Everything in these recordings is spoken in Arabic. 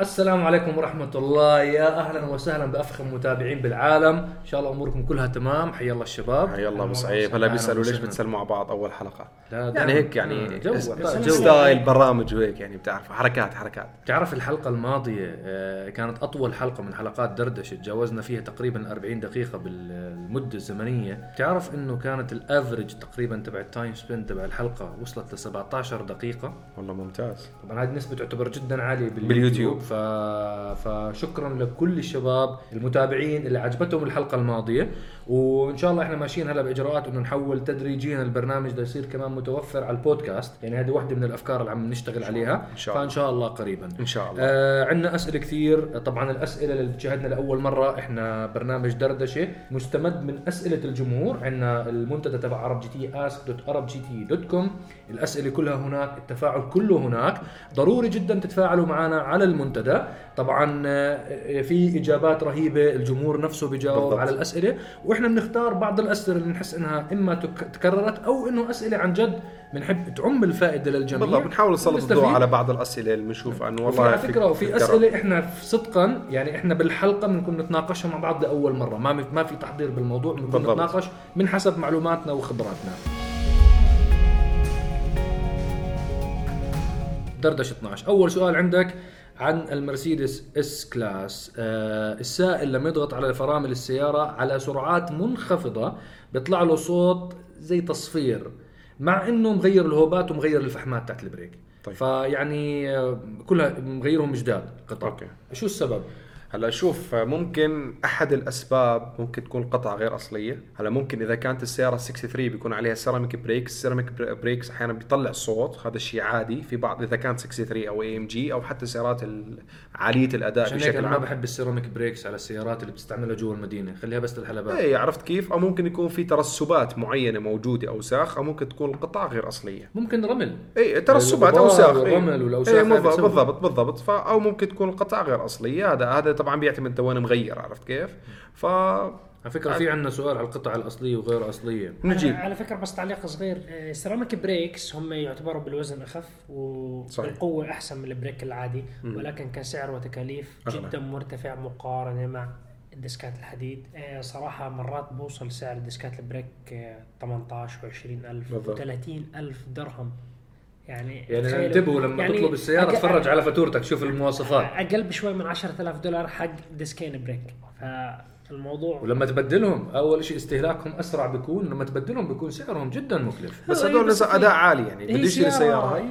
السلام عليكم ورحمة الله. يا أهلا وسهلا بأفخم متابعين بالعالم. إن شاء الله أموركم كلها تمام. حيا الله الشباب. حيا الله أبو سعيد. هلا بيسألوا ليش بتسلموا على بعض أول حلقة؟ لا، يعني. هيك يعني جو-. style برامج وهيك يعني بتعرف حركات حركات. تعرف الحلقة الماضية آه، كانت أطول حلقة من حلقات دردشة. تجاوزنا فيها تقريبا 40 دقيقة بالمدة الزمنية. تعرف إنه كانت ال average تقريبا تبع ال time span تبع الحلقة وصلت ل 17 دقيقة؟ والله ممتاز. طبعا هذه النسبة تعتبر جدا عالية باليوتيوب. ف... فشكرا لكل الشباب المتابعين اللي عجبتهم الحلقة الماضية. وإن شاء الله إحنا ماشيين هلا بإجراءات إنه نحول تدريجيا البرنامج ده يصير كمان متوفر على البودكاست. يعني هذه واحدة من الأفكار اللي عم نشتغل عليها. إن شاء الله. فإن شاء الله قريبا. إن شاء الله. آه عندنا أسئلة كثير. طبعا الأسئلة اللي بتشاهدنا لأول مرة إحنا برنامج دردشة مستمد من أسئلة الجمهور. عندنا المنتدى تبع عرب جي تي ask.arabgt.com الأسئلة كلها هناك التفاعل كله هناك. ضروري جدا تتفاعلوا معنا على المنتدى. طبعا آه، في إجابات رهيبة الجمهور نفسه بيجاوب. على الأسئلة. وإحنا بنختار بعض الأسئلة اللي نحس إنها إما تك- تكررت أو إنه أسئلة عن جد بنحب تعم الفائدة للجميع بالضبط بنحاول نسلط الضوء. على بعض الأسئلة اللي بنشوفها إنه والله على فكرة وفي. أسئلة إحنا صدقا يعني إحنا بالحلقة بنكون نتناقشها مع بعض لأول مرة ما ما في تحضير بالموضوع بنكون. نتناقش من حسب معلوماتنا وخبراتنا دردشة 12 أول سؤال عندك عن المرسيدس S Class آه السائل لما يضغط على فرامل السيارة على سرعات منخفضة بيطلع له صوت زي تصفير مع إنه مغير الهوبات ومغير الفحمات تاعت ال brake طيب. فيعني آه، كلها مغيرهم جداد قطع okay. شو السبب؟ هلا شوف ممكن أحد الأسباب ممكن تكون قطعة غير أصلية. هلا ممكن إذا كانت السيارة 63 بيكون عليها ceramic brakes ال ceramic brakes أحيانا بيطلع صوت هذا الشيء عادي. في بعض إذا كانت 63 أو AMG أو حتى سيارات ال- عالية الأداء عشان بشكل أنا ما بحب ال ceramic brakes على السيارات اللي بتستعملها جوا المدينة. خليها بس للحلبات اي عرفت كيف؟ أو ممكن يكون في ترسبات معينة موجودة اوساخ أو ممكن تكون القطع غير أصلية. ممكن رمل. اي ترسبات اوساخ إي. والرمل والأوساخ إي، هاي بالضبط. بالضبط بالضبط. أو ممكن تكون القطع غير أصلية. هذا هذا طبعا بيعتمد إنت وين مغير عرفت كيف ف على فكرة في عندنا سؤال على القطع الأصلية وغير أصلية نجيب على فكرة بس تعليق صغير ceramic brakes هم يعتبروا بالوزن أخف صحيح. وبالقوه أحسن من ال brake العادي ولكن كسعر وتكاليف. جدا مرتفع مقارنة مع ال discات الحديد آه، صراحة مرات بوصل سعر discات ال brake آه، 18 و20 ألف بالضبط. و30 ألف درهم يعني يعني انتبهوا لما يعني تطلب السيارة أقل- تفرج على فاتورتك شوف المواصفات. أقل بشوي من 10000 دولار حق discين brake فالموضوع ولما تبدلهم أول شيء استهلاكهم أسرع بيكون لما تبدلهم بيكون سعرهم جدا مكلف بس هذول أداء عالي يعني بده يشتري سيارة هاي.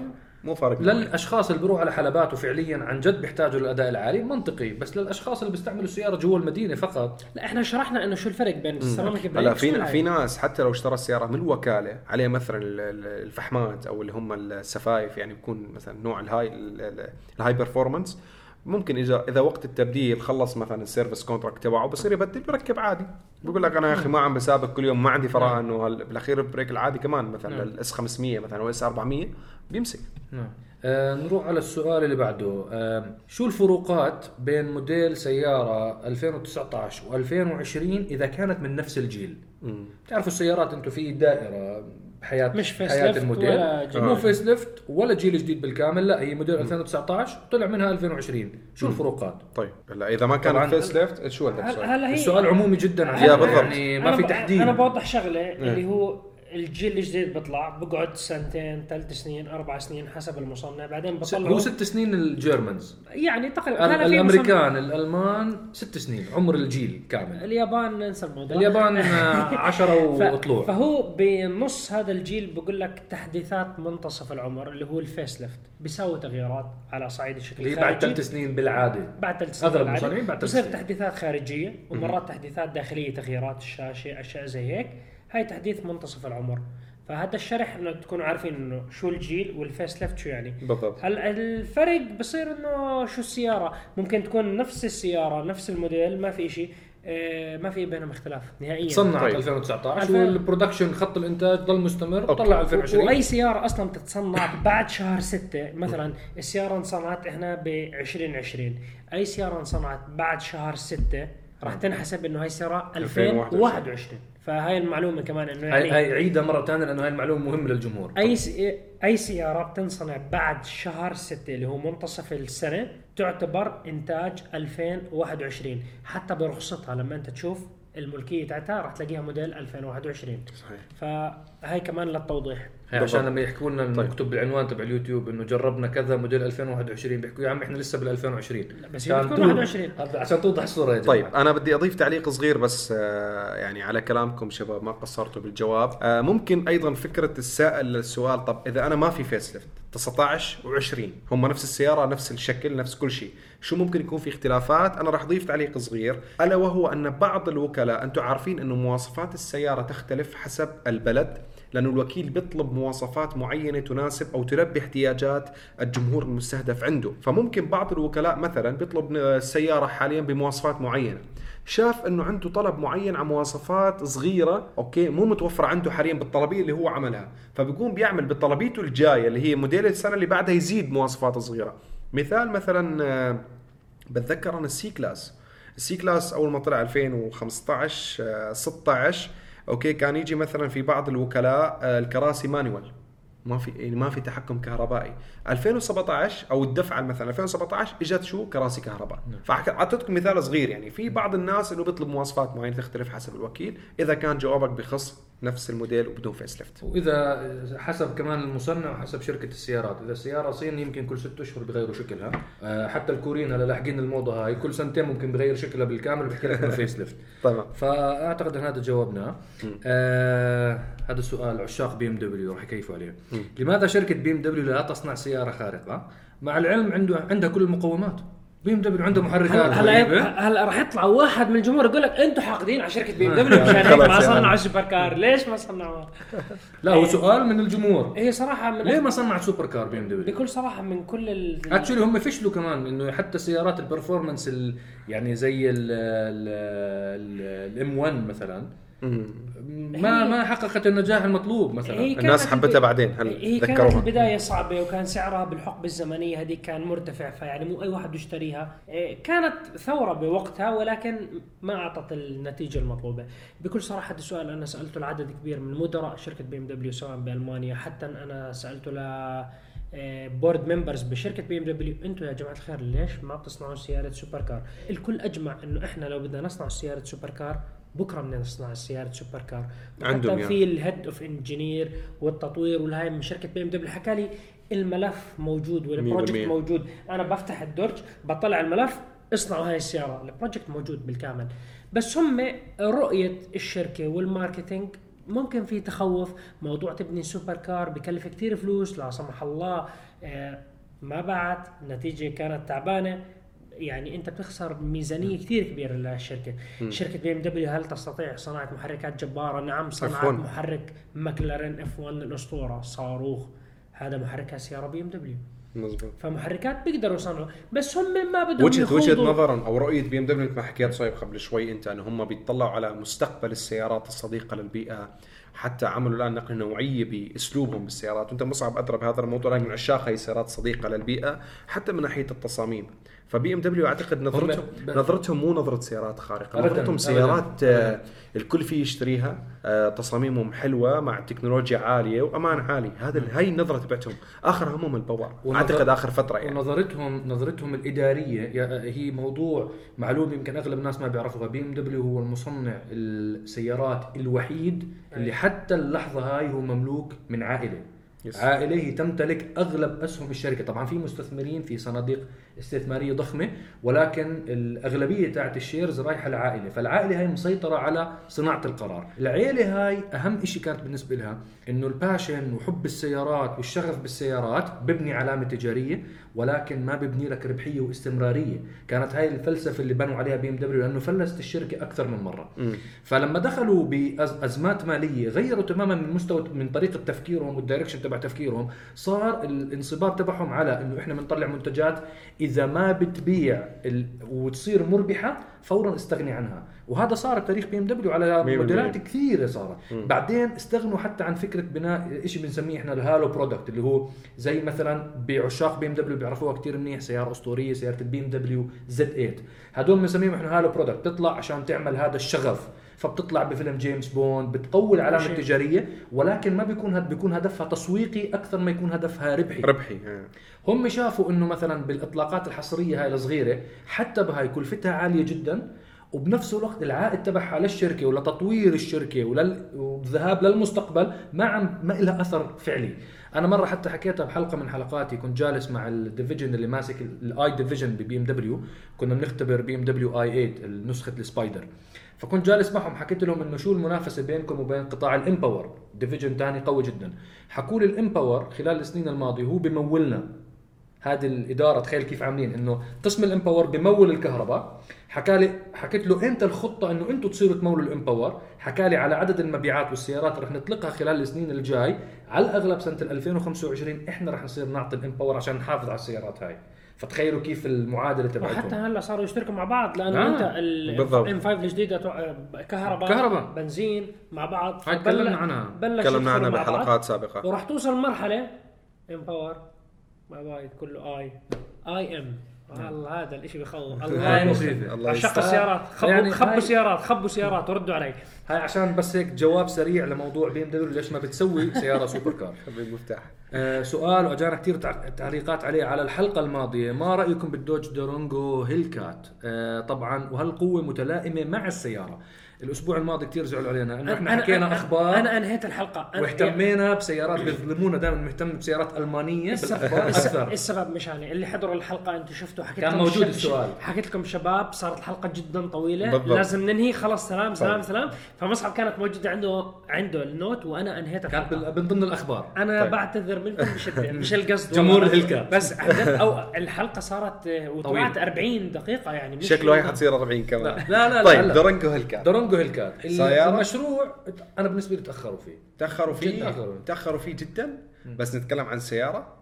مو فارق. للأشخاص اللي بيروحوا على حلبات وفعليا عن جد بيحتاجوا للأداء العالي منطقي. بس للأشخاص اللي بيستعملوا السيارة جوا المدينة فقط. لا إحنا شرحنا إنه شو الفرق بين السيراميك هلا في. في ناس حتى لو اشترى السيارة من الوكالة عليه مثلا ال- ال- الفحمات أو اللي هم السفايف يعني بيكون مثلا نوع الهاي ال- ال- ال high performance ممكن إذا إذا وقت التبديل خلص مثلا ال service contract تبعه بصير يبدل بركب عادي. بقول لك أنا يا أخي ما عم بسابق كل يوم ما عندي فراغ انه هال- بالأخير ال brake العادي كمان مثلا ال S 500 مثلا أو S 400 بيمسك. نعم. آه نروح على السؤال اللي بعده. آه شو الفروقات بين موديل سيارة 2019 و2020 إذا كانت من نفس الجيل؟ تعرفوا السيارات أنتم في دائرة بحياة مش face حياة lift الموديل ولا جيل. مو face lift ولا جيل جديد بالكامل لا هي موديل 2019 طلع منها 2020 شو الفروقات؟ طيب هلا إذا ما. كان face lift شو هذا السؤال؟ هلا هي السؤال عمومي جدا يا بالضبط. يعني ما أنا في تحديد أنا بوضح شغلة اللي هو الجيل الجديد بيطلع بقعد سنتين ثلاث سنين أربع سنين حسب المصنع. بعدين بطلعوا هو ست سنين ال Germans يعني تقريبا الأمريكان الألمان ست سنين عمر الجيل كامل. اليابان ننسى الموضوع. اليابان آه، عشرة وطلوع. فهو بنص هذا الجيل بقول لك تحديثات منتصف العمر اللي هو ال face lift. بيساوي تغييرات على صعيد الشكل اللي بعد. ثلاث سنين بالعادة. بعد ثلاث سنين بالعادة. المصنعين بعد ثلاث سنين. تحديثات خارجية ومرات تحديثات داخلية تغييرات الشاشه أشياء زي هيك. هاي تحديث منتصف العمر. فهذا الشرح إنه تكونوا عارفين إنه شو الجيل وال face lift شو يعني. بالضبط. هلا الفرق بصير إنه شو السيارة؟ ممكن تكون نفس السيارة نفس الموديل ما في شيء ما في بينهم اختلاف نهائيا. تصنعت طيب. 2019 ألفين- وال production خط الإنتاج ضل مستمر okay. طلع 2020 وأي سيارة أصلا بتتصنع بعد شهر ستة مثلا السيارة انصنعت إحنا ب 2020 أي سيارة انصنعت بعد شهر ستة راح تنحسب إنه هاي السيارة 2021 فهاي المعلومة كمان إنه يعني هاي عيدها مرة ثانية لأنه هاي المعلومة مهمة للجمهور أي. أي سيارة بتنصنع بعد شهر ستة اللي هو منتصف السنة تعتبر إنتاج 2021 حتى برخصتها لما أنت تشوف الملكية تاعتها راح تلاقيها موديل 2021 صحيح. فهي كمان للتوضيح عشان. لما يحكوا لنا طيب. مكتوب بالعنوان تبع اليوتيوب إنه جربنا كذا موديل 2021 بيحكوا يا عم إحنا لسه بال 2020 بس هي بتكون توضح- 21. عشان توضح الصورة يا جماعة. طيب أنا بدي أضيف تعليق صغير بس آه، يعني على كلامكم شباب ما قصرتوا بالجواب. آه، ممكن أيضا فكرة السائل للسؤال طب إذا أنا ما في face lift 19 و20 هم نفس السيارة نفس الشكل نفس كل شيء. شو ممكن يكون في اختلافات؟ أنا راح أضيف تعليق صغير. ألا وهو أن بعض الوكلاء أنتم عارفين أنه مواصفات السيارة تختلف حسب البلد لأنه الوكيل بيطلب مواصفات معينة تناسب أو تلبي احتياجات الجمهور المستهدف عنده. فممكن بعض الوكلاء مثلا بيطلب السيارة حاليا بمواصفات معينة. شاف إنه عنده طلب معين على مواصفات صغيرة okay؟ مو متوفرة عنده حاليا بالطلبية اللي هو عملها. فبيقوم بيعمل بطلبيته الجاية اللي هي موديل السنة اللي بعدها يزيد مواصفات صغيرة. مثال مثلا آه، بتذكر أنا ال C-Class. ال C-Class أول ما طلع 2015 آه، 16 okay؟ كان يجي مثلا في بعض الوكلاء آه، الكراسي manual ما في يعني ما في تحكم كهربائي. 2017 أو الدفعة مثلا 2017 إجت شو؟ كراسي كهرباء. فأعطيتكم مثال صغير يعني في بعض الناس إنه بيطلب مواصفات معينة تختلف حسب الوكيل إذا كان جوابك بخص نفس الموديل وبدون face lift وإذا حسب كمان المصنع وحسب شركة السيارات. إذا السيارة صيني يمكن كل ست أشهر بغيروا شكلها. آه، حتى الكوريين هلا لاحقين الموضة هاي كل سنتين ممكن بغير شكلها بالكامل وبحكي لك face lift تمام. فأعتقد إن هذا جاوبنا آه هذا السؤال عشاق بي إم دبليو راح يكيفوا عليه. لماذا شركة بي إم دبليو لا تصنع سيارة خارقة مع العلم عنده عندها كل المقومات بي إم دبليو عنده محركات هلا. هلا راح يطلع واحد من الجمهور يقول لك أنتم حاقدين على شركة بي إم دبليو مشان هيك ما صنعوا. super car ليش ما صنعوها؟ لا هو سؤال من الجمهور هي صراحة من ليه ما صنعت super car بي إم دبليو بكل صراحة من كل ال... actually هم فشلوا كمان إنه حتى سيارات ال performance ال- يعني زي ال M 1 مثلا ما ما حققت النجاح المطلوب مثلا الناس حبتها بعدين، هل هي كانت ذكروها؟ البداية صعبة وكان سعرها بالحقبة الزمنية هذيك كان مرتفع فيعني مو أي واحد يشتريها إيه، كانت ثورة بوقتها ولكن ما أعطت النتيجة المطلوبة بكل صراحة هذا السؤال أنا سألته لعدد كبير من مدراء شركة بي إم دبليو سواء بألمانيا حتى أنا سألته ل board members بشركة بي إم دبليو أنتم يا جماعة الخير ليش ما بتصنعوا سيارة super car؟ الكل أجمع إنه إحنا لو بدنا نصنع سيارة super car بكرة بدنا نصنع سيارة super car عندهم حتى يعني. في ال head of engineer والتطوير والهاي من شركة بي ام دبليو حكى لي الملف موجود وال project 100%. موجود. أنا بفتح الدرج بطلع الملف اصنعوا هاي السيارة. ال project موجود بالكامل. بس هم رؤية الشركة وال marketing ممكن في تخوف. موضوع تبني super car بكلف كتير فلوس لا سمح الله آه، ما بعد نتيجة كانت تعبانة. يعني أنت بتخسر ميزانية كثير كبيرة للشركة. شركة بي إم دبليو هل تستطيع صناعة محركات جبارة؟ نعم صنعت F1. محرك ماكلارين F1 الأسطورة صاروخ. هذا محركها سيارة بي إم دبليو. مزبوط فمحركات بيقدروا يصنعوا. بس هم ما بدهم وجهة وجهة نظر أو رؤية بي إم دبليو مثل ما حكيت صايب قبل شوي أنت إنه هم بيطلعوا على مستقبل السيارات الصديقة للبيئة. حتى عملوا الآن نقله نوعية بأسلوبهم بالسيارات. وأنت مصعب أدرى بهذا الموضوع من عشاق هي السيارات صديقه للبيئة حتى من ناحية التصاميم. فبي ام دبليو أعتقد نظرتهم نظرتهم مو نظرة سيارات خارقة. نظرتهم سيارات آه،. الكل فيه يشتريها آه، تصاميمهم حلوة مع تكنولوجيا عالية وأمان عالي. هذا هاي النظرة تبعتهم. اخر همهم ال power أعتقد آخر فترة يعني. ونظرتهم نظرتهم الإدارية. هي موضوع معلوم يمكن أغلب الناس ما بيعرفوها بي ام دبليو هو المصنع السيارات الوحيد اللي حتى اللحظة هاي هو مملوك من عائلة. Yes. عائلة هي تمتلك أغلب أسهم الشركة. طبعا في مستثمرين في صناديق استثمارية ضخمة ولكن الأغلبية تاعت ال shares رايحة لعائلة فالعائلة هاي مسيطرة على صناعة القرار. العائله هاي أهم شيء كانت بالنسبة لها إنه ال passion وحب السيارات والشغف بالسيارات ببني علامة تجارية ولكن ما ببني لك ربحية واستمرارية. كانت هاي الفلسفة اللي بنوا عليها بي إم دبليو لأنه فلست الشركة أكثر من مرة. فلما دخلوا بأزمات مالية غيروا تماما من مستوى من طريقة تفكيرهم وال direction تبع تفكيرهم صار الانصباب تبعهم على إنه إحنا بنطلع منتجات إذا ما بتبيع ال... وتصير مربحة فورا استغني عنها. وهذا صار بتاريخ بي إم دبليو على. موديلات كثيرة صارت. بعدين استغنوا حتى عن فكرة بناء شيء بنسميه إحنا ال halo product اللي هو زي مثلا بعشاق بي إم دبليو بيعرفوها كثير منيح سيارة أسطورية سيارة البي إم دبليو Z8 هدول بنسميهم إحنا halo product تطلع عشان تعمل هذا الشغف فبتطلع بفيلم جيمس بوند بتقوي العلامة. التجارية ولكن ما بيكون هد بيكون هدفها تسويقي أكثر ما يكون هدفها ربحي ربحي. هم شافوا إنه مثلا بالإطلاقات الحصرية هاي الصغيرة حتى بهاي كلفتها عالية جدا وبنفس الوقت العائد تبعها للشركة ولتطوير الشركة ولل... والذهاب للمستقبل ما عم ما لها أثر فعلي. أنا مرة حتى حكيتها بحلقة من حلقاتي كنت جالس مع ال division اللي ماسك ال i division ببي ام دبليو كنا بنختبر بي ام دبليو i8 نسخة ال Spyder. فكنت جالس معهم حكيت لهم إنه شو المنافسة بينكم وبين قطاع ال M Power؟ division ثاني قوي جدا. حكوا لي ال M Power خلال السنين الماضية هو بمولنا. هذه الإدارة تخيل كيف عاملين إنه قسم ال M Power بمول الكهرباء. حكى لي حكيت له انت الخطة إنه أنتم تصيروا تمولوا ال M Power؟ حكى لي على عدد المبيعات والسيارات اللي رح نطلقها خلال السنين الجاي. على الأغلب سنة 2025 إحنا رح نصير نعطي ال M Power عشان نحافظ على السيارات هاي. فتخيلوا كيف المعادلة وحتى تبعتهم هلأ صاروا يشتركوا مع بعض لأنه آه، أنت. ال M5 الجديدة كهرباء كهرباء. بنزين مع بعض. هاي تكلمنا عنها. تكلمنا عنها. بحلقات سابقة. وراح توصل مرحلة M bye bye كله i i M الله هذا الإشي بخوف هاي الله. الله عشاق. السيارات. خبوا يعني خبوا هاي- سيارات خبوا سيارات وردوا علي. هاي عشان بس هيك جواب سريع لموضوع بي إم دبليو ليش ما بتسوي سيارة super car؟ خبي المفتاح آه سؤال وأجانا كثير تع- تعليقات عليه على الحلقة الماضية. ما رأيكم بالدوج دورانجو هيلكات آه طبعا وهل قوه متلائمة مع السيارة؟ الأسبوع الماضي كثير زعلوا علينا إنه إحنا حكينا أخبار أنا انهيت الحلقة أنا واهتمينا بسيارات بيظلمونا دائما مهتم بسيارات ألمانية بالأخبار السبب, أكثر السبب مشاني اللي حضروا الحلقة أنتم شفتوا حكيت كان موجود السؤال. حكيت لكم شباب صارت الحلقة جدا طويلة بالضبط. لازم ننهي خلص سلام سلام طيب. سلام فمصعب كانت موجودة عنده عنده النوت وأنا انهيت كانت الحلقة بال- من ضمن الأخبار أنا طيب. بعتذر منكم بشدة مش القصد جمهور. الهلكات. بس أو الحلقة صارت آه، وطلعت طويل. 40 دقيقة يعني مش شكله هي حتصير 40 كمان لا لا لا طيب لا. درنجو هالكات دورونجو هيلكات سيارة؟ المشروع أنا بالنسبة لي تأخروا فيه. تأخروا فيه؟ تأخروا. تأخروا فيه جدا؟ بس نتكلم عن سيارة؟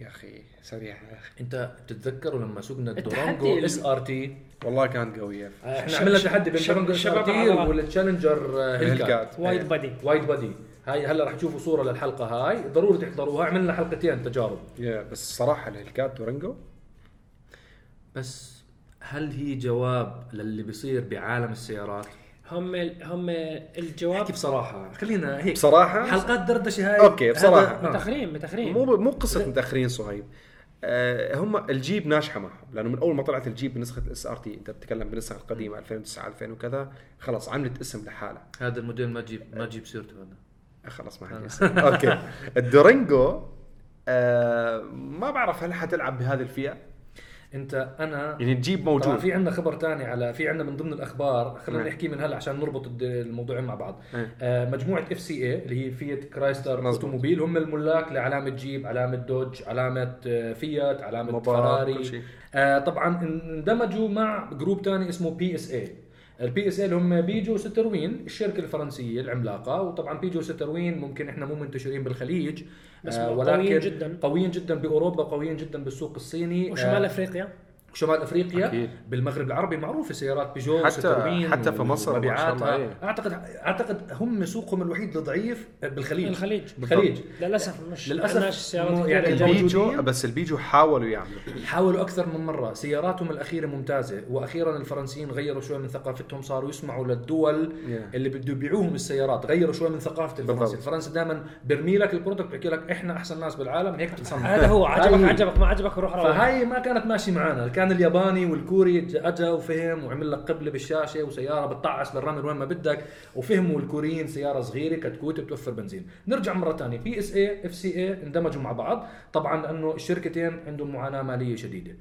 يا أخي سريع يا أخي. أنت بتتذكروا لما سوقنا التحدي الدورونجو ال- إس آر تي؟ والله كانت قويه إحنا ش- عملنا تحدي بين دورونجو إس آر تي. والتشالنجر هيلكات. هيلكات. وايد إيه. بادي وايد بادي هاي هلا رح تشوفوا صورة للحلقة هاي. ضروري تحضروها. عملنا حلقتين تجارب. يا بس الصراحه الهيلكات دورانجو بس هل هي جواب للي بيصير بعالم السيارات؟ هم هم الجواب احكي بصراحة. خلينا هيك. بصراحة؟ حلقات دردشة هاي. أوكي، بصراحة. هذا- آه. متاخرين متاخرين مو مو قصة متاخرين صهيب. آه هم الجيب ناجحة معهم لأنه من أول ما طلعت الجيب بنسخة ال SRT أنت بتتكلم بالنسخه القديمة 2009 2000 وكذا خلص عملت اسم لحالها. هذا الموديل ما تجيب ما تجيب سيرته هذا. آه، خلص ما عندي اسم. أوكي. الدورانجو آه ما بعرف هل حتلعب بهذه الفئة. انت أنا يعني طبعا موجود في عندنا خبر تاني على في عندنا من ضمن الأخبار خلينا نعم. نحكي من هلا عشان نربط الموضوعين مع بعض إيه. آه مجموعة FCA اللي هي فيات كرايسلر. Automobile هم الملاك لعلامة جيب علامة دوج علامة آه، فيات علامة موبار، فراري. آه طبعا اندمجوا مع group تاني اسمه PSA ال PS اللي هم بيجو ستروين الشركة الفرنسية العملاقة. وطبعا بيجو ستروين ممكن إحنا مو منتشرين بالخليج. بس آه قويين جداً. قويين جدا بأوروبا قويين جدا بالسوق الصيني. وشمال آه، أفريقيا؟ شمال أفريقيا أكيد. بالمغرب العربي معروفه سيارات بيجو حتى- حتى في مصر ما شاء الله، ومبيعاتها. إيه. اعتقد أعتقد هم سوقهم الوحيد الضعيف بالخليج الخليج بالخليج للأسف مش كثير يعني. البيجو. بس البيجو حاولوا يعملوا حاولوا أكثر من مرة سياراتهم الأخيرة ممتازة وأخيرا الفرنسيين غيروا شوي من ثقافتهم صاروا يسمعوا للدول Yeah. اللي بده يبيعوهم السيارات غيروا شوي من ثقافة الفرنسي بالضبط. الفرنسي دائما برمي لك ال product بحكي لك إحنا أحسن ناس بالعالم هيك بتصنع هذا هو عجبك هاي- عجبك ما عجبك روح روح فهاي ما كانت ماشي معانا كان الياباني والكوري اجا وفهم وعمل لك قبله بالشاشة وسيارة بتطعس بالرمل وين ما بدك وفهموا الكوريين سيارة صغيرة كتكوت بتوفر بنزين. نرجع مرة ثانية بي اس اي اف سي اي اندمجوا مع بعض. طبعا لأنه الشركتين عندهم معاناة مالية شديدة.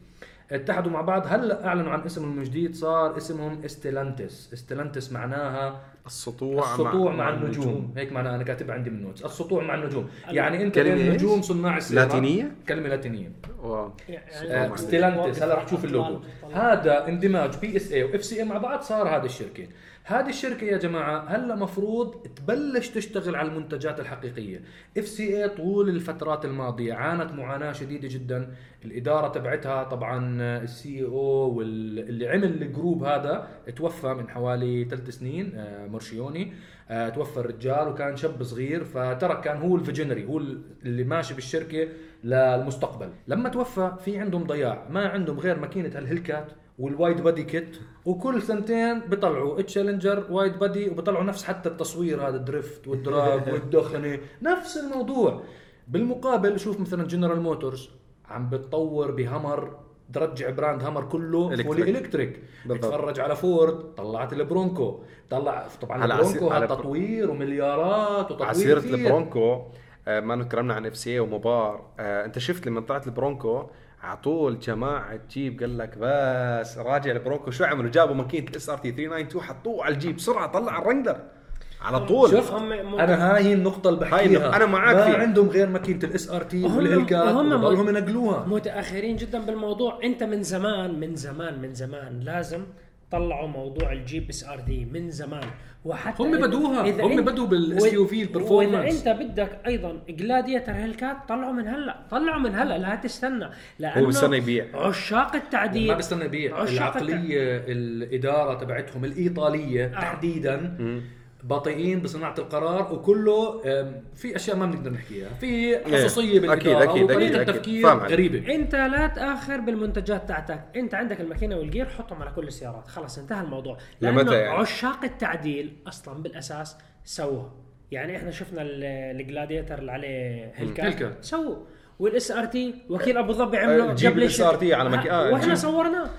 اتحدوا مع بعض. هلأ أعلنوا عن اسمهم الجديد صار اسمهم Stellantis Stellantis معناها السطوع السطوع مع, النجوم. هيك معناها أنا كاتبها عندي من ال notes السطوع مع النجوم. يعني أنت كلمة بين إيش؟ نجوم صناع السيارات لاتينية؟ كلمة لاتينية. wow. يعني آه، Stellantis. هلا رح تشوف اللوجو. هذا اندماج PSA و FCA مع بعض صار هذه الشركة. هذه الشركة يا جماعة هلا مفروض تبلش تشتغل على المنتجات الحقيقية. FCA طول الفترات الماضية عانت معاناة شديدة جدا. الإدارة تبعتها طبعا ال CEO واللي عمل ال group هذا توفى من حوالي ثلاث سنين آه، مرشيوني. آه، توفى الرجال وكان شاب صغير فترك كان هو ال visionary هو اللي ماشي بالشركة للمستقبل. لما توفى في عندهم ضياع ما عندهم غير ماكينة ال Hellcat وال wide body kit وكل سنتين بيطلعوا Challenger wide body وبيطلعوا نفس حتى التصوير هذا ال drift وال drag والدخنة. نفس الموضوع. بالمقابل شوف مثلا جنرال موتورز عم بتطور ب Hummer ترجع brand Hummer كله. fully electric. اتفرج على فورد طلعت ال Bronco. طلع طبعا على ال Bronco هذا تطوير ومليارات وتطوير على سيرة كثير. ال Bronco آه، ما نتكلمنا عن FC ومبار. آه، انت شفت لما طلعت ال Bronco على طول جماعة جيب قال لك بس راجع ال Bronco شو عملوا؟ جابوا ماكينة ال SRT 392 حطوه على الجيب بسرعة طلع ال Wrangler على طول. شوف هم أنا هاي النقطة اللي هاي بحكيها. النقطة، أنا معاك ما فيها. عندهم غير ماكينة ال SRT وال Hellcat وهم وبضلهم مو- ينقلوها. متأخرين جدا بالموضوع. أنت من زمان من زمان من زمان لازم طلعوا موضوع الجيب SRT من زمان. وحتى هم بدوها، إذا هم بدوا بال CEO في وإذا ال performance إنت بدك أيضا Gladiator Hellcat طلعوا من هلا. طلعوا من هلا لا تستنى. لأنه هو بيستنى يبيع. عشاق التعديل. ما بستنى يبيع. عشاق العقلية الإدارة تبعتهم الإيطالية آه. تحديدا بطيئين بصناعة القرار وكله في أشياء ما بنقدر نحكيها في خصوصية أكيد، بالإدارة أكيد، وطريقة أكيد، أكيد. التفكير. غريبة. أنت لا تآخر بالمنتجات تاعتك أنت عندك الماكينة والجير حطهم على كل السيارات. خلاص انتهى الموضوع. لأنه لمتى يعني؟ عشاق التعديل أصلا بالأساس سووها يعني إحنا شفنا ال- Gladiator اللي عليه Hellcat. سووا وال SRT وكيل أبو ظبي عمله جيب قبل ال SRT على مكي- آه، وإحنا. صورناه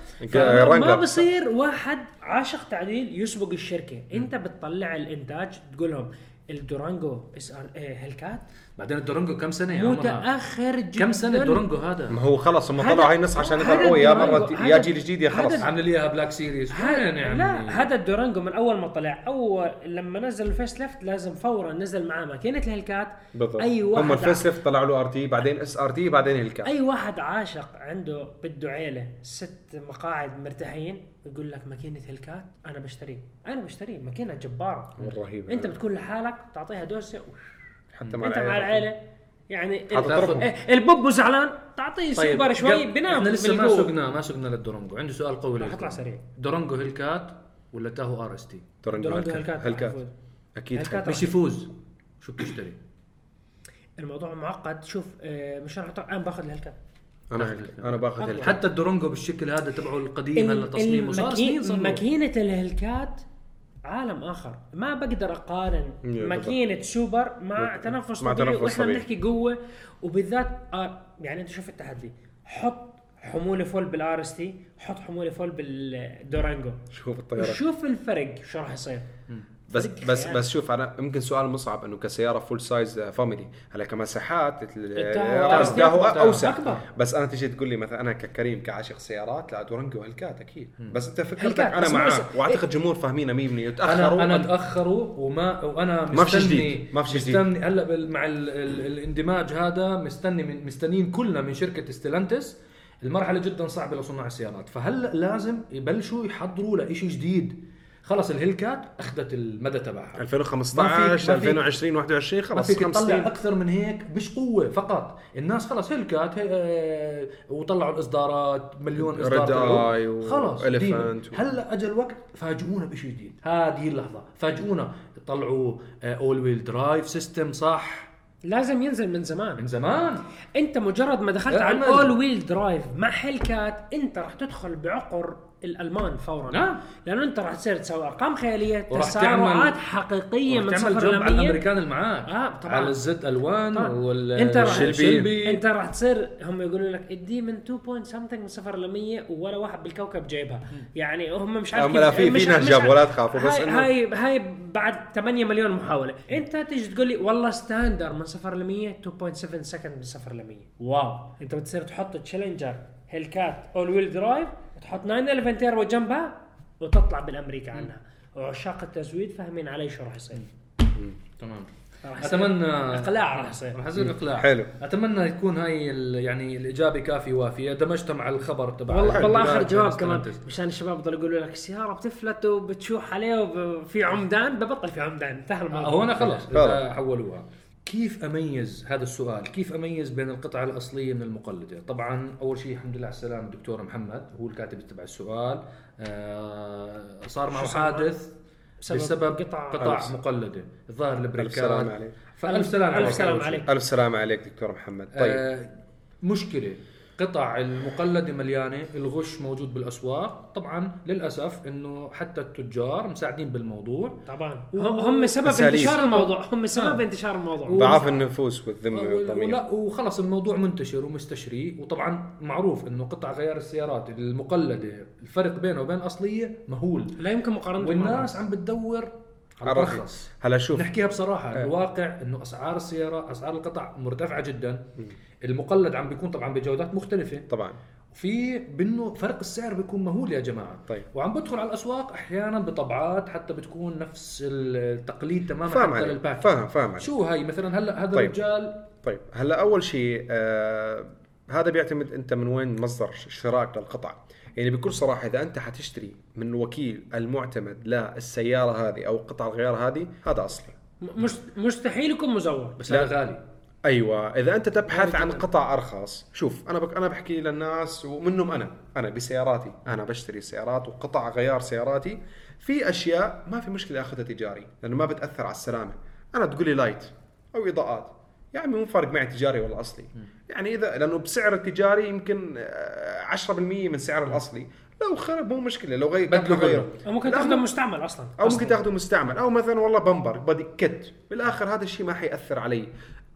رنجر. بصير واحد عاشق تعديل يسبق الشركة أنت بتطلع الإنتاج تقول لهم ال Durango SR Hellcat بعدين ال Durango كم سنة يا؟ متأخر جدا. كم سنة ال Durango هذا؟ ما هو خلص هم طلعوا هاي النص عشان هذا يطلعوا يا مرة يا جيل جديد يا خلص عامل لي إياها black series يعني؟ لا هذا ال Durango من أول ما طلع. اول لما نزل ال face lift لازم فورا نزل معاه ماكينة ال Hellcat بالضبط. أي واحد هم الفيس ليفت طلعوا له RT بعدين SRT بعدين Hellcat. أي واحد عاشق عنده بده عيلة ست مقاعد مرتاحين يقول لك ماكينة Hellcat أنا بشتريه أنا بشتريه ماكينة جبارة. رهيب أنت بتكون لحالك تعطيها دوسة حتى مع انت مع العيلة. يعني. إيه، البوب زعلان؟ تعطيه سوبر شوي قبل- بنام إحنا لسه ما. سقنا ما سقنا لل Durango. عندي سؤال قوي راح لكم. أطلع سريع. Durango Hellcat ولا Tahoe RST؟ Hellcat. Hellcat Hellcat. يفوز. أكيد. مش يفوز. شو بتشتري؟ الموضوع معقد. شوف آه، مش راح أنا باخذ ال Hellcat أنا هيك أنا باخذ حتى ال Durango بالشكل هذا تبعه القديم هلا تصميمه. صار سنين. ماكينة ال Hellcat عالم آخر. ما بقدر أقارن. ماكينة سوبر مع تنفس مع طبيعي تنفس وإحنا. بنحكي قوة. وبالذات آه يعني أنت شوف التحدي. حط حمولة full بال RST حط حمولة full بال Durango. شوف الطيارات شوف الفرق شو راح يصير. بس بس خيال. بس شوف أنا يمكن سؤال مصعب إنه كسيارة full size family هلا كمساحات راس. Tahoe أكبر. أوسع أكبر. بس أنا تيجي تقول لي مثلا أنا ككريم كعاشق سيارات لا Durango Hellcat أكيد بس أنت فكرتك Hellcat، أنا معاه بس- وأعتقد جمهور فاهمينها 100% تاخروا أنا أنا تاخروا وما وأنا ما في مستني جديد، ما في جديد. مستني هلا مع ال ال الاندماج هذا مستني من مستنيين كلنا من شركة Stellantis المرحلة جدا صعبة لصناع السيارات فهلأ لازم يبلشوا يحضروا لشيء جديد خلص ال Hellcat أخذت المدى تبعها. 2015 ما فيك- ما فيك- 2020 21 ما خلص فيك خمس تطلع أكثر من هيك مش قوه فقط. الناس خلص Hellcat هي آه، وطلعوا الإصدارات مليون إصدار. أيوه خلص هلأ اجى الوقت فاجئونا بشيء جديد. هذه اللحظة. فاجئونا. طلعوا all wheel drive system صح؟ لازم ينزل من زمان. من زمان. أنت مجرد ما دخلت على ال all wheel drive مع Hellcat أنت راح تدخل بعقر الألمان فورا. نعم. لأنه أنت راح تصير تسوي أرقام خيالية تسارعات حقيقية من صفر ل على 100 الأمريكان اللي معاك آه، طبعاً. على الزد ألوان. وال أنت راح. أنت راح تصير هم يقولوا لك ادي من 2 بوينت سمثينج من صفر ل 100 ولا واحد بالكوكب جايبها يعني هم مش عارف هم لا، في- في ناس جابوا، ولا تخافوا، بس هاي هاي بعد 8 مليون محاولة. أنت تيجي تقول لي والله ستاندر من صفر ل 100 2.7 سكند من صفر ل 100 واو. أنت بتصير تحط تشالنجر Hellcat all wheel drive وتحط 911 تيربو جنبها وتطلع بالأمريكا عنها. وعشاق التزويد فاهمين علي شو راح يصير. تمام. راح يصير اتمنى إقلاع راح يصير. راح يصير إقلاع. حلو. أتمنى يكون هاي ال- يعني الإجابة كافية وافيه دمجتها مع الخبر تبع والله والله آخر جواب كمان. مشان الشباب بضلوا يقولوا لك السيارة بتفلت وبتشوح عليه وفي عمدان ببطل في عمدان. انتهى الموضوع. هون خلص حولوها. كيف أميز هذا السؤال؟ كيف أميز بين القطعة الأصلية من المقلدة؟ طبعا أول شيء الحمد لله على السلامة الدكتور محمد هو الكاتب تبع السؤال. آه صار معه حادث بسبب بسبب قطع- قطع ألف. مقلدة الظاهر ألف البريكات. سلامة عليك. فألف سلامه ألف عليك. ألف سلامة عليك دكتور محمد. طيب. آه مشكلة. قطع المقلدة مليانة الغش موجود بالأسواق. طبعا للأسف إنه حتى التجار مساعدين بالموضوع. طبعا و- هم هم سبب أساليب. انتشار الموضوع. هم سبب آه. انتشار الموضوع. ضعاف النفوس والذمة ولا والضمير. وخلص الموضوع منتشر ومستشري. وطبعا معروف إنه قطع غيار السيارات المقلدة الفرق بينه وبين الاصليه مهول. لا يمكن مقارنة والناس عم بتدور. الرخص هلا شوف. نحكيها بصراحة آه. الواقع إنه أسعار السيارة أسعار القطع مرتفعة جدا. المقلد عم بيكون طبعا بجودات مختلفة. طبعا. في بانه فرق السعر بيكون مهول يا جماعة. طيب. وعم بدخل على الأسواق أحيانا بطبعات حتى بتكون نفس التقليد تماما فاهم حتى عليك. للباكج. فاهم فاهم شو هاي؟ مثلا هلأ هذا طيب. الرجال طيب. هلأ أول شيء آه هذا بيعتمد أنت من وين مصدر شراك للقطع. يعني بكل صراحة إذا أنت حتشتري من الوكيل المعتمد للسيارة هذه أو قطع الغيار هذه هذا أصلي. مش مستحيل يكون مزور بس لا. هذا غالي. أيوه إذا أنت تبحث عن. قطع أرخص شوف أنا بك أنا بحكي للناس ومنهم أنا أنا بسياراتي أنا بشتري سيارات وقطع غيار سياراتي. في أشياء ما في مشكلة أخذها تجاري لأنه ما بتأثر على السلامة. أنا تقول لي light أو إضاءات. يا عمي مو فارق معي تجاري ولا أصلي. يعني إذا لأنه بسعر التجاري يمكن آه، 10% من سعر الأصلي. لو خرب مو مشكلة لو غير بدله غير كله. أو ممكن تاخذه مستعمل أصلا أو أصلاً. ممكن تاخذه مستعمل. أو مثلا والله bumper body kit بالآخر هذا الشيء ما حيأثر علي.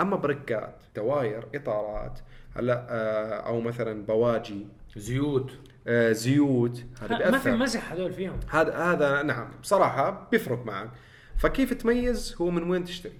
أما بريكات دواير إطارات هلا آه، أو مثلا بواجي. زيوت. آه، زيوت. هذا لا، ما في مزح هذول فيهم. هذا هذا نعم. بصراحة بيفرق معك. فكيف تميز هو من وين تشتري؟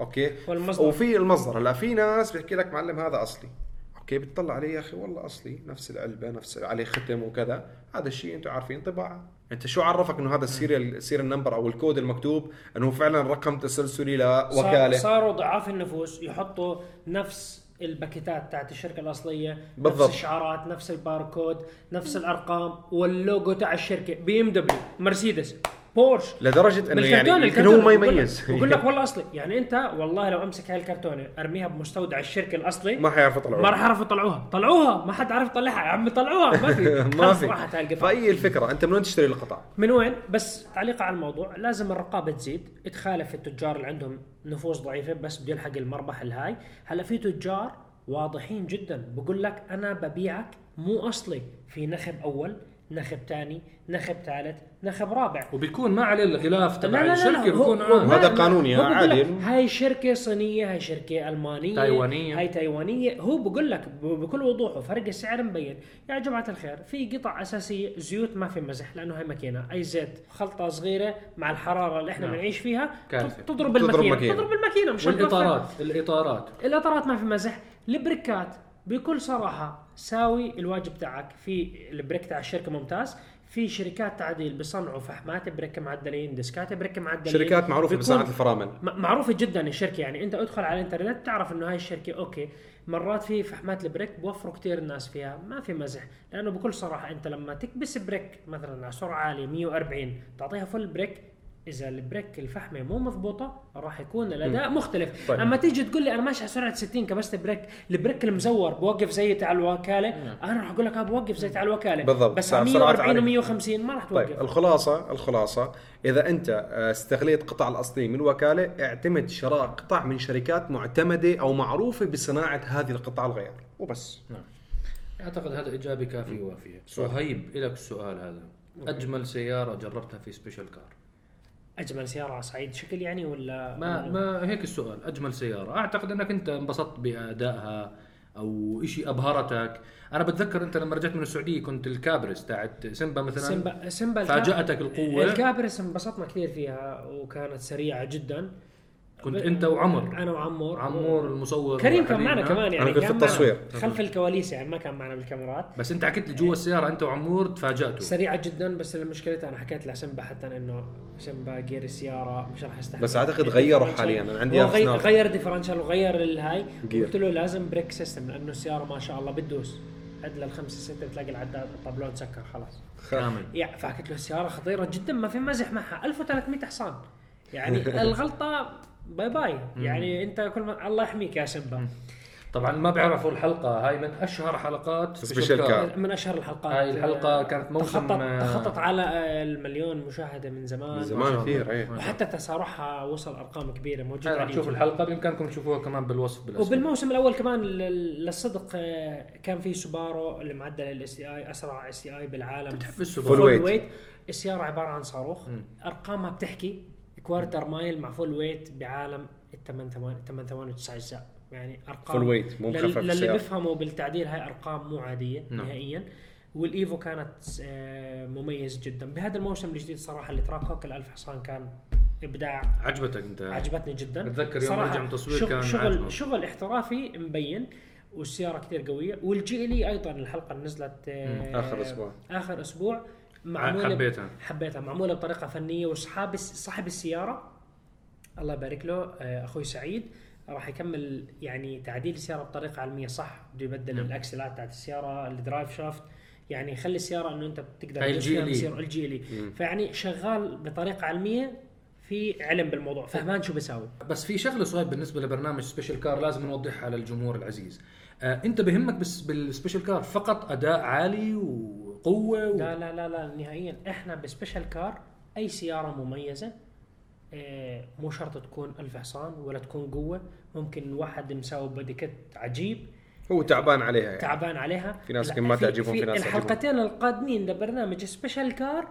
أوكي؟ والمصدر. وفي المصدر. هلا في ناس بيحكي لك معلم هذا أصلي. أوكي؟ بتطلع عليه يا أخي والله أصلي. نفس العلبة نفس عليه ختم وكذا. هذا الشيء أنتم عارفين طباعة. انت شو عرفك انه هذا ال serial ال serial number أو الكود المكتوب؟ إنه فعلا رقم تسلسلي صار- لوكاله صاروا ضعاف النفوس يحطوا نفس الباكيتات تاعت الشركة الأصلية بالضبط. نفس الشعارات نفس الباركود نفس الأرقام واللوجو تاع الشركة. بي إم دبليو مرسيدس. بورش. لدرجة إنه يعني يمكن هو ما يميز. بقول لك والله أصلي. يعني أنت والله لو أمسك هاي الكرتونة أرميها بمستودع الشركة الأصلي ما حيعرف يطلعوا ما راح يعرفوا يطلعوها. طلعوها؟ ما حد عارف يطلعها. يا عمي طلعوها. ما في. ما في. راحت هاي القطعه فأي الفكرة؟ أنت من وين تشتري القطع؟ من وين؟ بس تعليق على الموضوع. لازم الرقابة تزيد. تخالف التجار اللي عندهم نفوس ضعيفة بس بده يلحق المربح الهاي. هلأ في تجار واضحين جدا بقول لك أنا ببيعك مو أصلي. في نخب أول نخب ثاني نخب ثالث نخب رابع وبيكون ما عليه الغلاف لا تبع لا لا الشركة لا بيكون هو- هو عام هذا قانوني، عادي. هاي شركة صينية هاي شركة ألمانية تايوانية. هاي تايوانية هو بقول لك بكل وضوح وفرق السعر مبين يا جماعة الخير في قطع أساسية زيوت ما في مزح لأنه هاي ماكينة أي زيت خلطة صغيرة مع الحرارة اللي إحنا نعم. بنعيش فيها كارثة. تضرب الماكينة. تضرب الماكينة مش. والإطارات الإطارات الإطارات ما في مزح البريكات بكل صراحة ساوي الواجب تاعك في ال brake تاع الشركة ممتاز في شركات تعديل بيصنعوا فحمات brake معدلين ديسكات brake معدلين. شركات معروفة بصناعة الفرامل. معروفة جدا الشركة يعني أنت ادخل على الإنترنت تعرف إنه هاي الشركة أوكي مرات في فحمات ال brake بوفروا كثير الناس فيها ما في مزح لأنه بكل صراحة أنت لما تكبس brake مثلا على سرعة عالية 140 تعطيها full brake إذا ال brake الفحمة مو مضبوطة راح يكون الأداء مختلف. طيب. أما تيجي تقول لي أنا ماشي على سرعة 60 كبست brake ال brake المزور بوقف زي تاع الوكالة أنا راح أقول لك أنا بوقف زي تاع الوكالة. بالضبط. بس سرعة- على سرعات 140 عالية. و150 ما راح طيب توقف. الخلاصة الخلاصة إذا أنت آه، استغليت قطع الاصلي من وكاله اعتمد شراء قطع من شركات معتمدة أو معروفة بصناعة هذه القطع الغيار. وبس. نعم. أعتقد هذا اجابه كافيه ووافيه صهيب لك السؤال هذا. أجمل سيارة جربتها في Special Car أجمل سيارة على صعيد شكل يعني ولا ما ما هيك السؤال أجمل سيارة. أعتقد إنك أنت انبسطت بأدائها أو شيء أبهرتك. أنا بتذكر أنت لما رجعت من السعودية كنت ال Caprice تاعت سيمبا مثلا. سيمبا سيمبا فاجأتك القوة. ال Caprice انبسطنا كثير فيها وكانت سريعة جدا. كنت أنت وعمر. أنا وعمور. عمور المصور كريم كان. معنا كمان يعني كنت في التصوير. خلف الكواليس يعني ما كان معنا بالكاميرات. بس أنت حكيت لي جوا السيارة أنت وعمور تفاجأتوا. سريعة جدا بس المشكلة أنا حكيت لسيمبا حتى إنه سيمبا gear السيارة مش راح يستحمل بس أعتقد غيروا. حالياً، أنا عندي هو ألف غي- سناب. غير ال differential وغير الهاي. قلت له لازم brake system لأنه السيارة ما شاء الله بتدوس. عد للخمسه ستة بتلاقي العداد الطابلون سكر خلاص. كامل. يا فحكيت له السيارة خطيرة جدا ما في مزح معها. 1300 حصان. يعني الغلطة bye bye يعني انت كل ما الله يحميك يا سيمبا طبعا ما بيعرفوا الحلقة. هاي من أشهر حلقات Special Car. من أشهر الحلقات. هاي الحلقة كانت موسم تخطت تخطت على المليون مشاهدة من زمان. من زمان كثير إيه. وحتى تسارعها وصل أرقام كبيرة موجودة على تشوف اليوتيوب. الحلقة. بإمكانكم تشوفوها كمان بالوصف بالاسفل وبالموسم الأول كمان للصدق آه، كان في سوبارو اللي معدل ال STI أسرع STI بالعالم. بتحب السوبارو full weight. السياره عبارة عن صاروخ. أرقامها بتحكي. quarter mile مع full weight بعالم الثمان ثمان ثمان ثمان وتسع أجزاء يعني أرقام full weight مو لل- مخفف للي. بيفهموا بالتعديل هاي أرقام مو عادية نعم. نهائيا وال Evo كانت آه، مميز جدا بهذا الموسم الجديد صراحة ال Trackhawk الالف حصان كان إبداع عجبتك أنت عجبتني جدا بتذكر يوم رجع من تصوير شغل كان شغل, عاجبك. شغل احترافي مبين والسيارة كثير قوية وال GLE أيضا الحلقة اللي نزلت آه، آخر أسبوع. آخر أسبوع معمولة حبيتها. حبيتها. معمولة بطريقة فنية. واصحاب صاحب السيارة الله يبارك له آه، أخوي سعيد راح يكمل يعني تعديل السيارة بطريقة علمية. صح بده يبدل نعم. الأكسلات تاعت السيارة ال drive shaft. يعني يخلي السيارة إنه أنت بتقدر هاي تدوس الجي فيها إل إي. بصير ال GLE. فيعني شغال بطريقة علمية في علم بالموضوع. فهمان شو بيساوي. بس في شغلة صغير بالنسبة لبرنامج Special Car لازم نوضحها للجمهور العزيز. آه أنت بهمك بس بال Special Car فقط أداء عالي وقوه و... لا لا لا لا نهائيا. إحنا ب special car أي سيارة مميزة آه، مو شرط تكون ألف حصان ولا تكون قوة. ممكن واحد مساوي body kit عجيب. هو تعبان عليها يعني. تعبان عليها. في ناس يمكن ما تعجبهم، في ناس تعجبهم. الحلقتين القادمين لبرنامج special car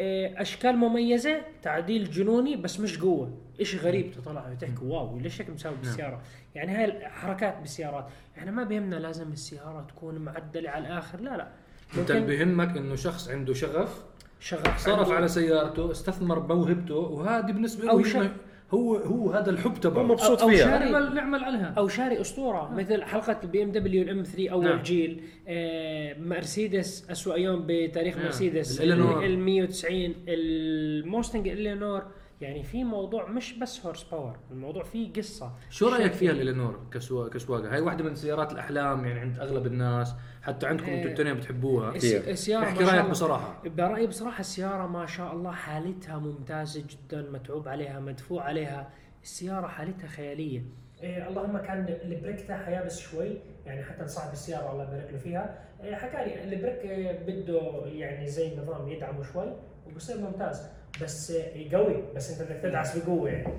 آه، أشكال مميزة تعديل جنوني بس مش قوة. شيء غريب تطلع وتحكي wow ليش هيك مساوي بالسيارة؟ يعني هاي الحركات بالسيارات. إحنا ما بيهمنا لازم السيارة تكون معدلة على الآخر. لا لا. أنت اللي بيهمك إنه شخص عنده شغف شغف صرف عنده- على سيارته استثمر بموهبته وهذه بالنسبة أو له شغ- هو هو هذا الحب تبعه. هو مبسوط أو- أو فيها. شاري- نعمل نعمل عليها. أو شاري أسطورة مثل حلقة البي ام دبليو ال M3 اول نعم. جيل آه مرسيدس اسوء يوم بتاريخ نعم. مرسيدس. ال 190 الموستنج إلينور. يعني في موضوع مش بس horse power الموضوع فيه قصة. شو رأيك. فيها الالينور كسوا... كسواقة؟ هاي واحدة من سيارات الأحلام يعني عند أغلب الناس حتى عندكم إيه. أنتم التنين بتحبوها. السياره احكي ما شاء رأيك الله- بصراحة. برأيي بصراحة السيارة ما شاء الله حالتها ممتازة جدا متعوب عليها مدفوع عليها. السيارة حالتها خيالية. إيه اللهم كان ال brake تاعها يابس شوي يعني حتى صاحب السيارة الله يبارك له فيها. إيه حكى لي ال brake إيه بده يعني زي نظام يدعمه شوي وبصير ممتاز. بس قوي بس انت بدك تدعس بقوة يعني.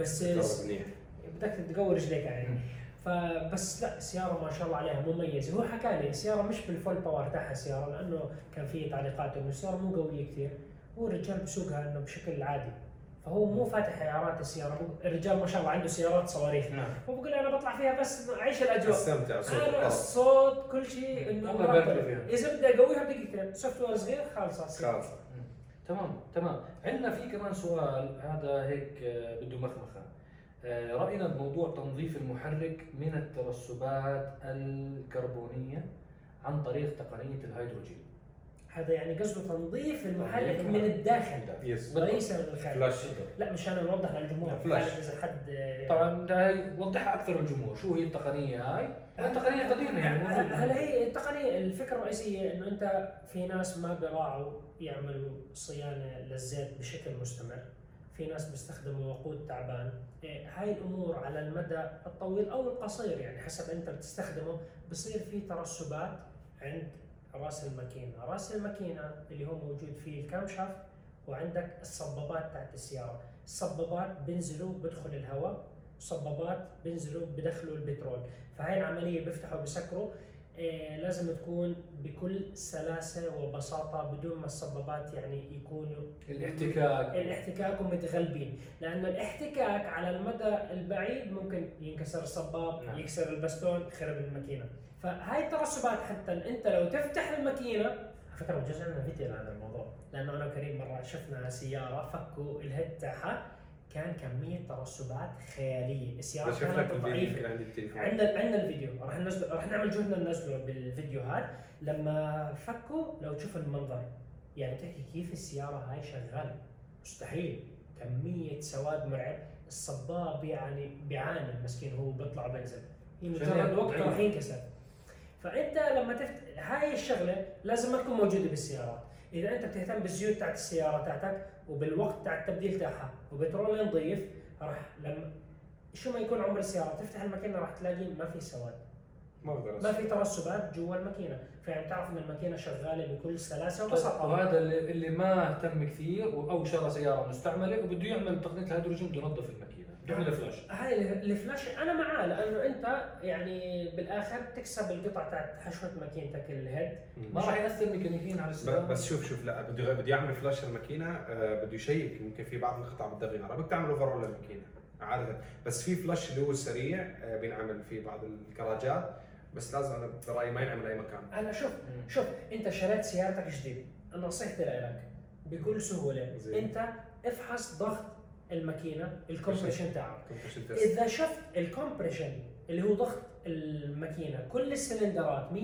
بس بدك تقوي رجليك يعني. فبس لا السياره ما شاء الله عليها مميزة. هو حكى لي السياره مش بال full power تاعها السياره لأنه كان في تعليقات إنه السيارة مو قوية كثير هو الرجال بسوقها إنه بشكل عادي. فهو مو فاتح عيارات السيارة. الرجال ما شاء الله عنده سيارات صواريخ. نعم. هو بقول أنا بطلع فيها بس أعيش الأجواء. أستمتع صوت أنا الأرض. الصوت كل شيء إنه. فيها. إذا بدي أقويها بدقيقتين. software صغير خالصه خلاص تمام تمام. عندنا في كمان سؤال هذا هيك آه، بده مخمخة. آه، رأينا بموضوع تنظيف المحرك من الترسبات الكربونية عن طريق تقنية الهيدروجين. هذا يعني قصده تنظيف المحرك من. الداخل yes وليس من الخارج flush لا مشان نوضح للجمهور flush. إذا حد آه، طبعا وضحها أكثر الجمهور. شو هي التقنية هاي؟ تقنية قديمة يعني. هلا هي التقنية الفكرة الرئيسية إنه أنت في ناس ما بيراعوا يعملوا صيانة للزيت بشكل مستمر. في ناس بيستخدموا وقود تعبان. إيه، هاي الأمور على المدى الطويل أو القصير يعني حسب أنت بتستخدمه بصير في ترسبات عند رأس الماكينة، رأس الماكينة اللي هو موجود فيه الكام شافت وعندك الصبابات تاعت السيارة، الصبابات بينزلوا بدخل الهواء صبابات بينزلوا بدخلوا البترول. فهاي العملية بيفتحوا بسكروا. إيه لازم تكون بكل سلاسة وبساطة بدون ما الصبابات يعني يكونوا الاحتكاك. الاحتكاك ومتغلبين. لأنه الاحتكاك على المدى البعيد ممكن ينكسر الصباب نعم. يكسر البستون يخرب الماكينة. فهاي الترسبات حتى أنت لو تفتح الماكينة فكرة بجوز عندنا فيديو عن الموضوع لأنه أنا وكريم مرة شفنا سيارة فكوا الهيد تاعها كان كمية ترسبات خيالية. لك كانت ضعيفة. عندنا عندنا الفيديو. راح ننزل راح نعمل جهدنا ننزله بالفيديوهات. لما فكوا لو تشوف المنظر يعني تحكي كيف السيارة هاي شغالة. مستحيل. كمية سواد مرعب. الصباب يعني بيعاني. المسكين هو بيطلع بنزل. هي مجرد شغال وقت ضعيف. راح ينكسر. فأنت لما تفت هاي الشغلة لازم ما تكون موجودة بالسيارات. إذا أنت بتهتم بالزيوت تاعت السيارة تاعتك وبالوقت تاع التبديل تاعها وبترول نظيف راح لما شو ما يكون عمر السيارة تفتح الماكينة راح تلاقي ما في سواد. ما في ترسبات جوا الماكينة. فعم تعرف إن الماكينة شغالة بكل سلاسة وبساطة. وهذا اللي, اللي ما اهتم كثير أو شرى سيارة مستعملة وبده يعمل تقنية الهيدروجين بده ينظف الماكينة. بده يعمل flush هاي ال flush أنا معاه لأنه أنت يعني بالآخر تكسب القطع تاعت حشوة ماكينتك ال head ما راح يأثر ميكانيكيا على السياره بس شوف شوف لا بده بده يعمل flush الماكينة آه، بده يشيك يمكن في بعض القطع بدها غيارها بدك تعمل overhaul للماكينة عادة. بس في flush اللي هو السريع آه، بينعمل في بعض الكراجات. بس لازم أنا برأيي ما ينعمل أي مكان. أنا شوف شوف أنت شريت سيارتك جديد. نصيحتي لك بكل سهولة زين. أنت افحص ضغط الماكينة ال compression test. إذا شفت ال compression اللي هو ضغط الماكينة كل السلندرات 100%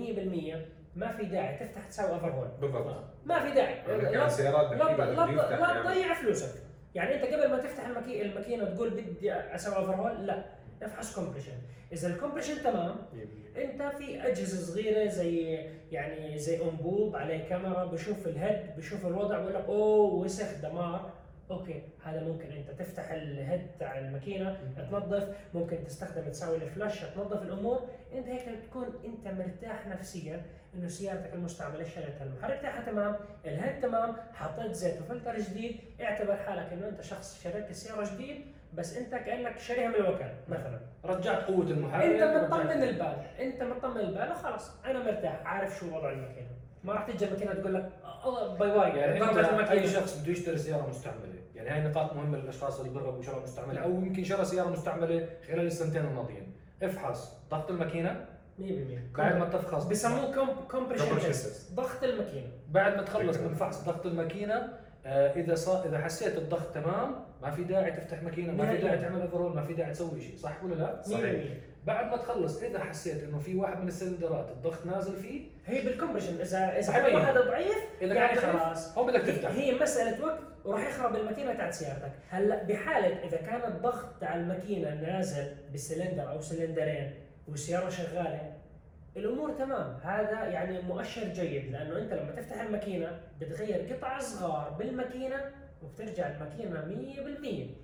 ما في داعي تفتح تسوي overhaul بالضبط. ما في داعي. يعني لا- سيارات لا. تضيع فلوسك. يعني أنت قبل ما تفتح الماكي- الماكينة تقول بدي أسوي overhaul لا. افحص compression. إذا ال compression تمام أنت في أجهزة صغيرة زي يعني زي أنبوب عليه كاميرا بشوف ال head بشوف الوضع بقول لك أوه وسخ دمار. okay هذا ممكن أنت تفتح ال head تاع الماكينة تنظف ممكن تستخدم تسوي ال flush تنظف الأمور. أنت هيك تكون أنت مرتاح نفسيا إنه سيارتك المستعملة شريتها المحرك تاعها تمام ال head تمام حطيت زيت وفلتر جديد اعتبر حالك إنه أنت شخص شريت السياره جديد بس أنت كأنك شاريها من الوكالة مثلا. رجعت قوة المحرك أنت مطمن البال أنت مطمن البال وخلاص أنا مرتاح عارف شو وضع الماكينة. ما راح تجي الماكينة تقول لك الله bye bye. يعني أنت أي شخص بده يشتري سيارة مستعملة. يعني هاي نقاط مهمة للأشخاص اللي بيرغبوا بشراء مستعملة أو يمكن شرى سيارة مستعملة خلال السنتين الماضيين. افحص. ضغط الماكينة؟ 100% بعد ما تفحص. بيسموه compression ضغط الماكينة. بعد ما تخلص. من فحص ضغط الماكينة آه إذا صار إذا حسيت الضغط تمام ما في داعي تفتح ماكينة ما في. داعي تعمل overhaul ما في داعي تسوي شيء صح ولا لا؟ صحيح. 100% بعد ما تخلص إذا حسيت إنه في واحد من السلندرات الضغط نازل فيه هي بال compression اذا إذا طبيعي. واحد ضعيف اذا يعني خلاص هو بدك تفتح هي مسألة وقت وراح يخرب الماكينة تاعت سيارتك هلأ بحالة إذا كان الضغط تاع الماكينة نازل بسلندر أو سلندرين والسيارة شغالة الأمور تمام هذا يعني مؤشر جيد لأنه أنت لما تفتح الماكينة بتغير قطع صغار بالماكينة وبترجع الماكينة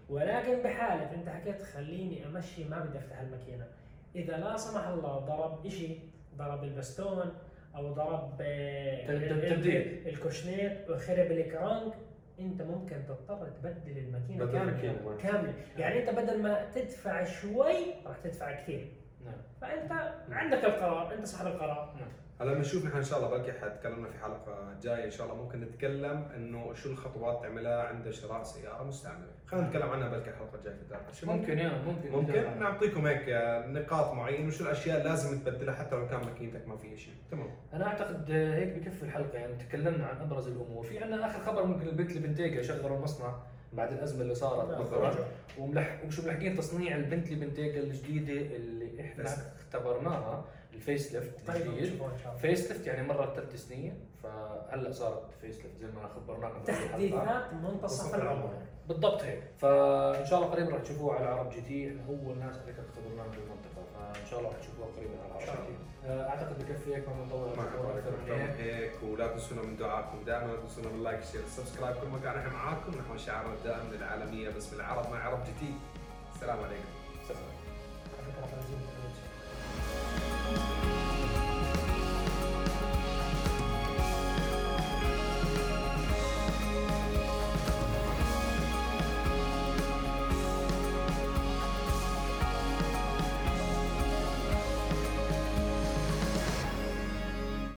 100% ولكن بحالة أنت حكيت خليني أمشي ما بدي أفتح الماكينة. إذا لا سمح الله ضرب شيء ضرب البستون أو ضرب آه، تبديل. الكوشنيت وخرب ال crank أنت ممكن تضطر تبدل الماكينة كاملة. كاملة. يعني أنت بدل ما تدفع شوي راح تدفع كثير. نعم. فأنت عندك القرار أنت صاحب القرار. نعم. هلا بنشوف نحن إن شاء الله بلكي حتكلمنا في حلقة جاية إن شاء الله ممكن نتكلم إنه شو الخطوات تعملها عند شراء سيارة مستعملة. خلينا نتكلم عنها بلكي الحلقة الجاية في الدار شو ممكن يا ممكن. ممكن؟ نعطيكم هيك نقاط معينة وشو الأشياء اللي لازم تبدلها حتى لو كان ماكينتك ما فيها شيء. تمام. أنا أعتقد هيك بكفي الحلقة يعني تكلمنا عن أبرز الأمور. في عندنا آخر خبر ممكن ال Bentley Bentayga شغلوا المصنع بعد الأزمة اللي صارت. بالضبط. وملح وشو ملحقين تصنيع ال Bentley Bentayga الجديدة اللي إحنا اختبرناها. ال facelift الجديد facelift يعني مرت ثلاث سنين فهلأ صارت facelift زي ما خبرناكم تحديثات منتصف العمر. بالضبط هيك. فإن شاء الله قريبا راح تشوفوه على عرب GT إحنا اول ناس اللي كانت خبرناهم بالمنطقة فإن شاء الله راح تشوفوها قريبا على عرب GT. آه، أعتقد بكفي هيك ما نطول أكثر من هيك. ولا تنسونا من دعائكم دائما لا تنسونا من ال like share subscribe. كل مكان إحنا معاكم نحو شعارنا الدائم للعالميه بس بالعربي مع عرب GT. السلام عليكم. سلام.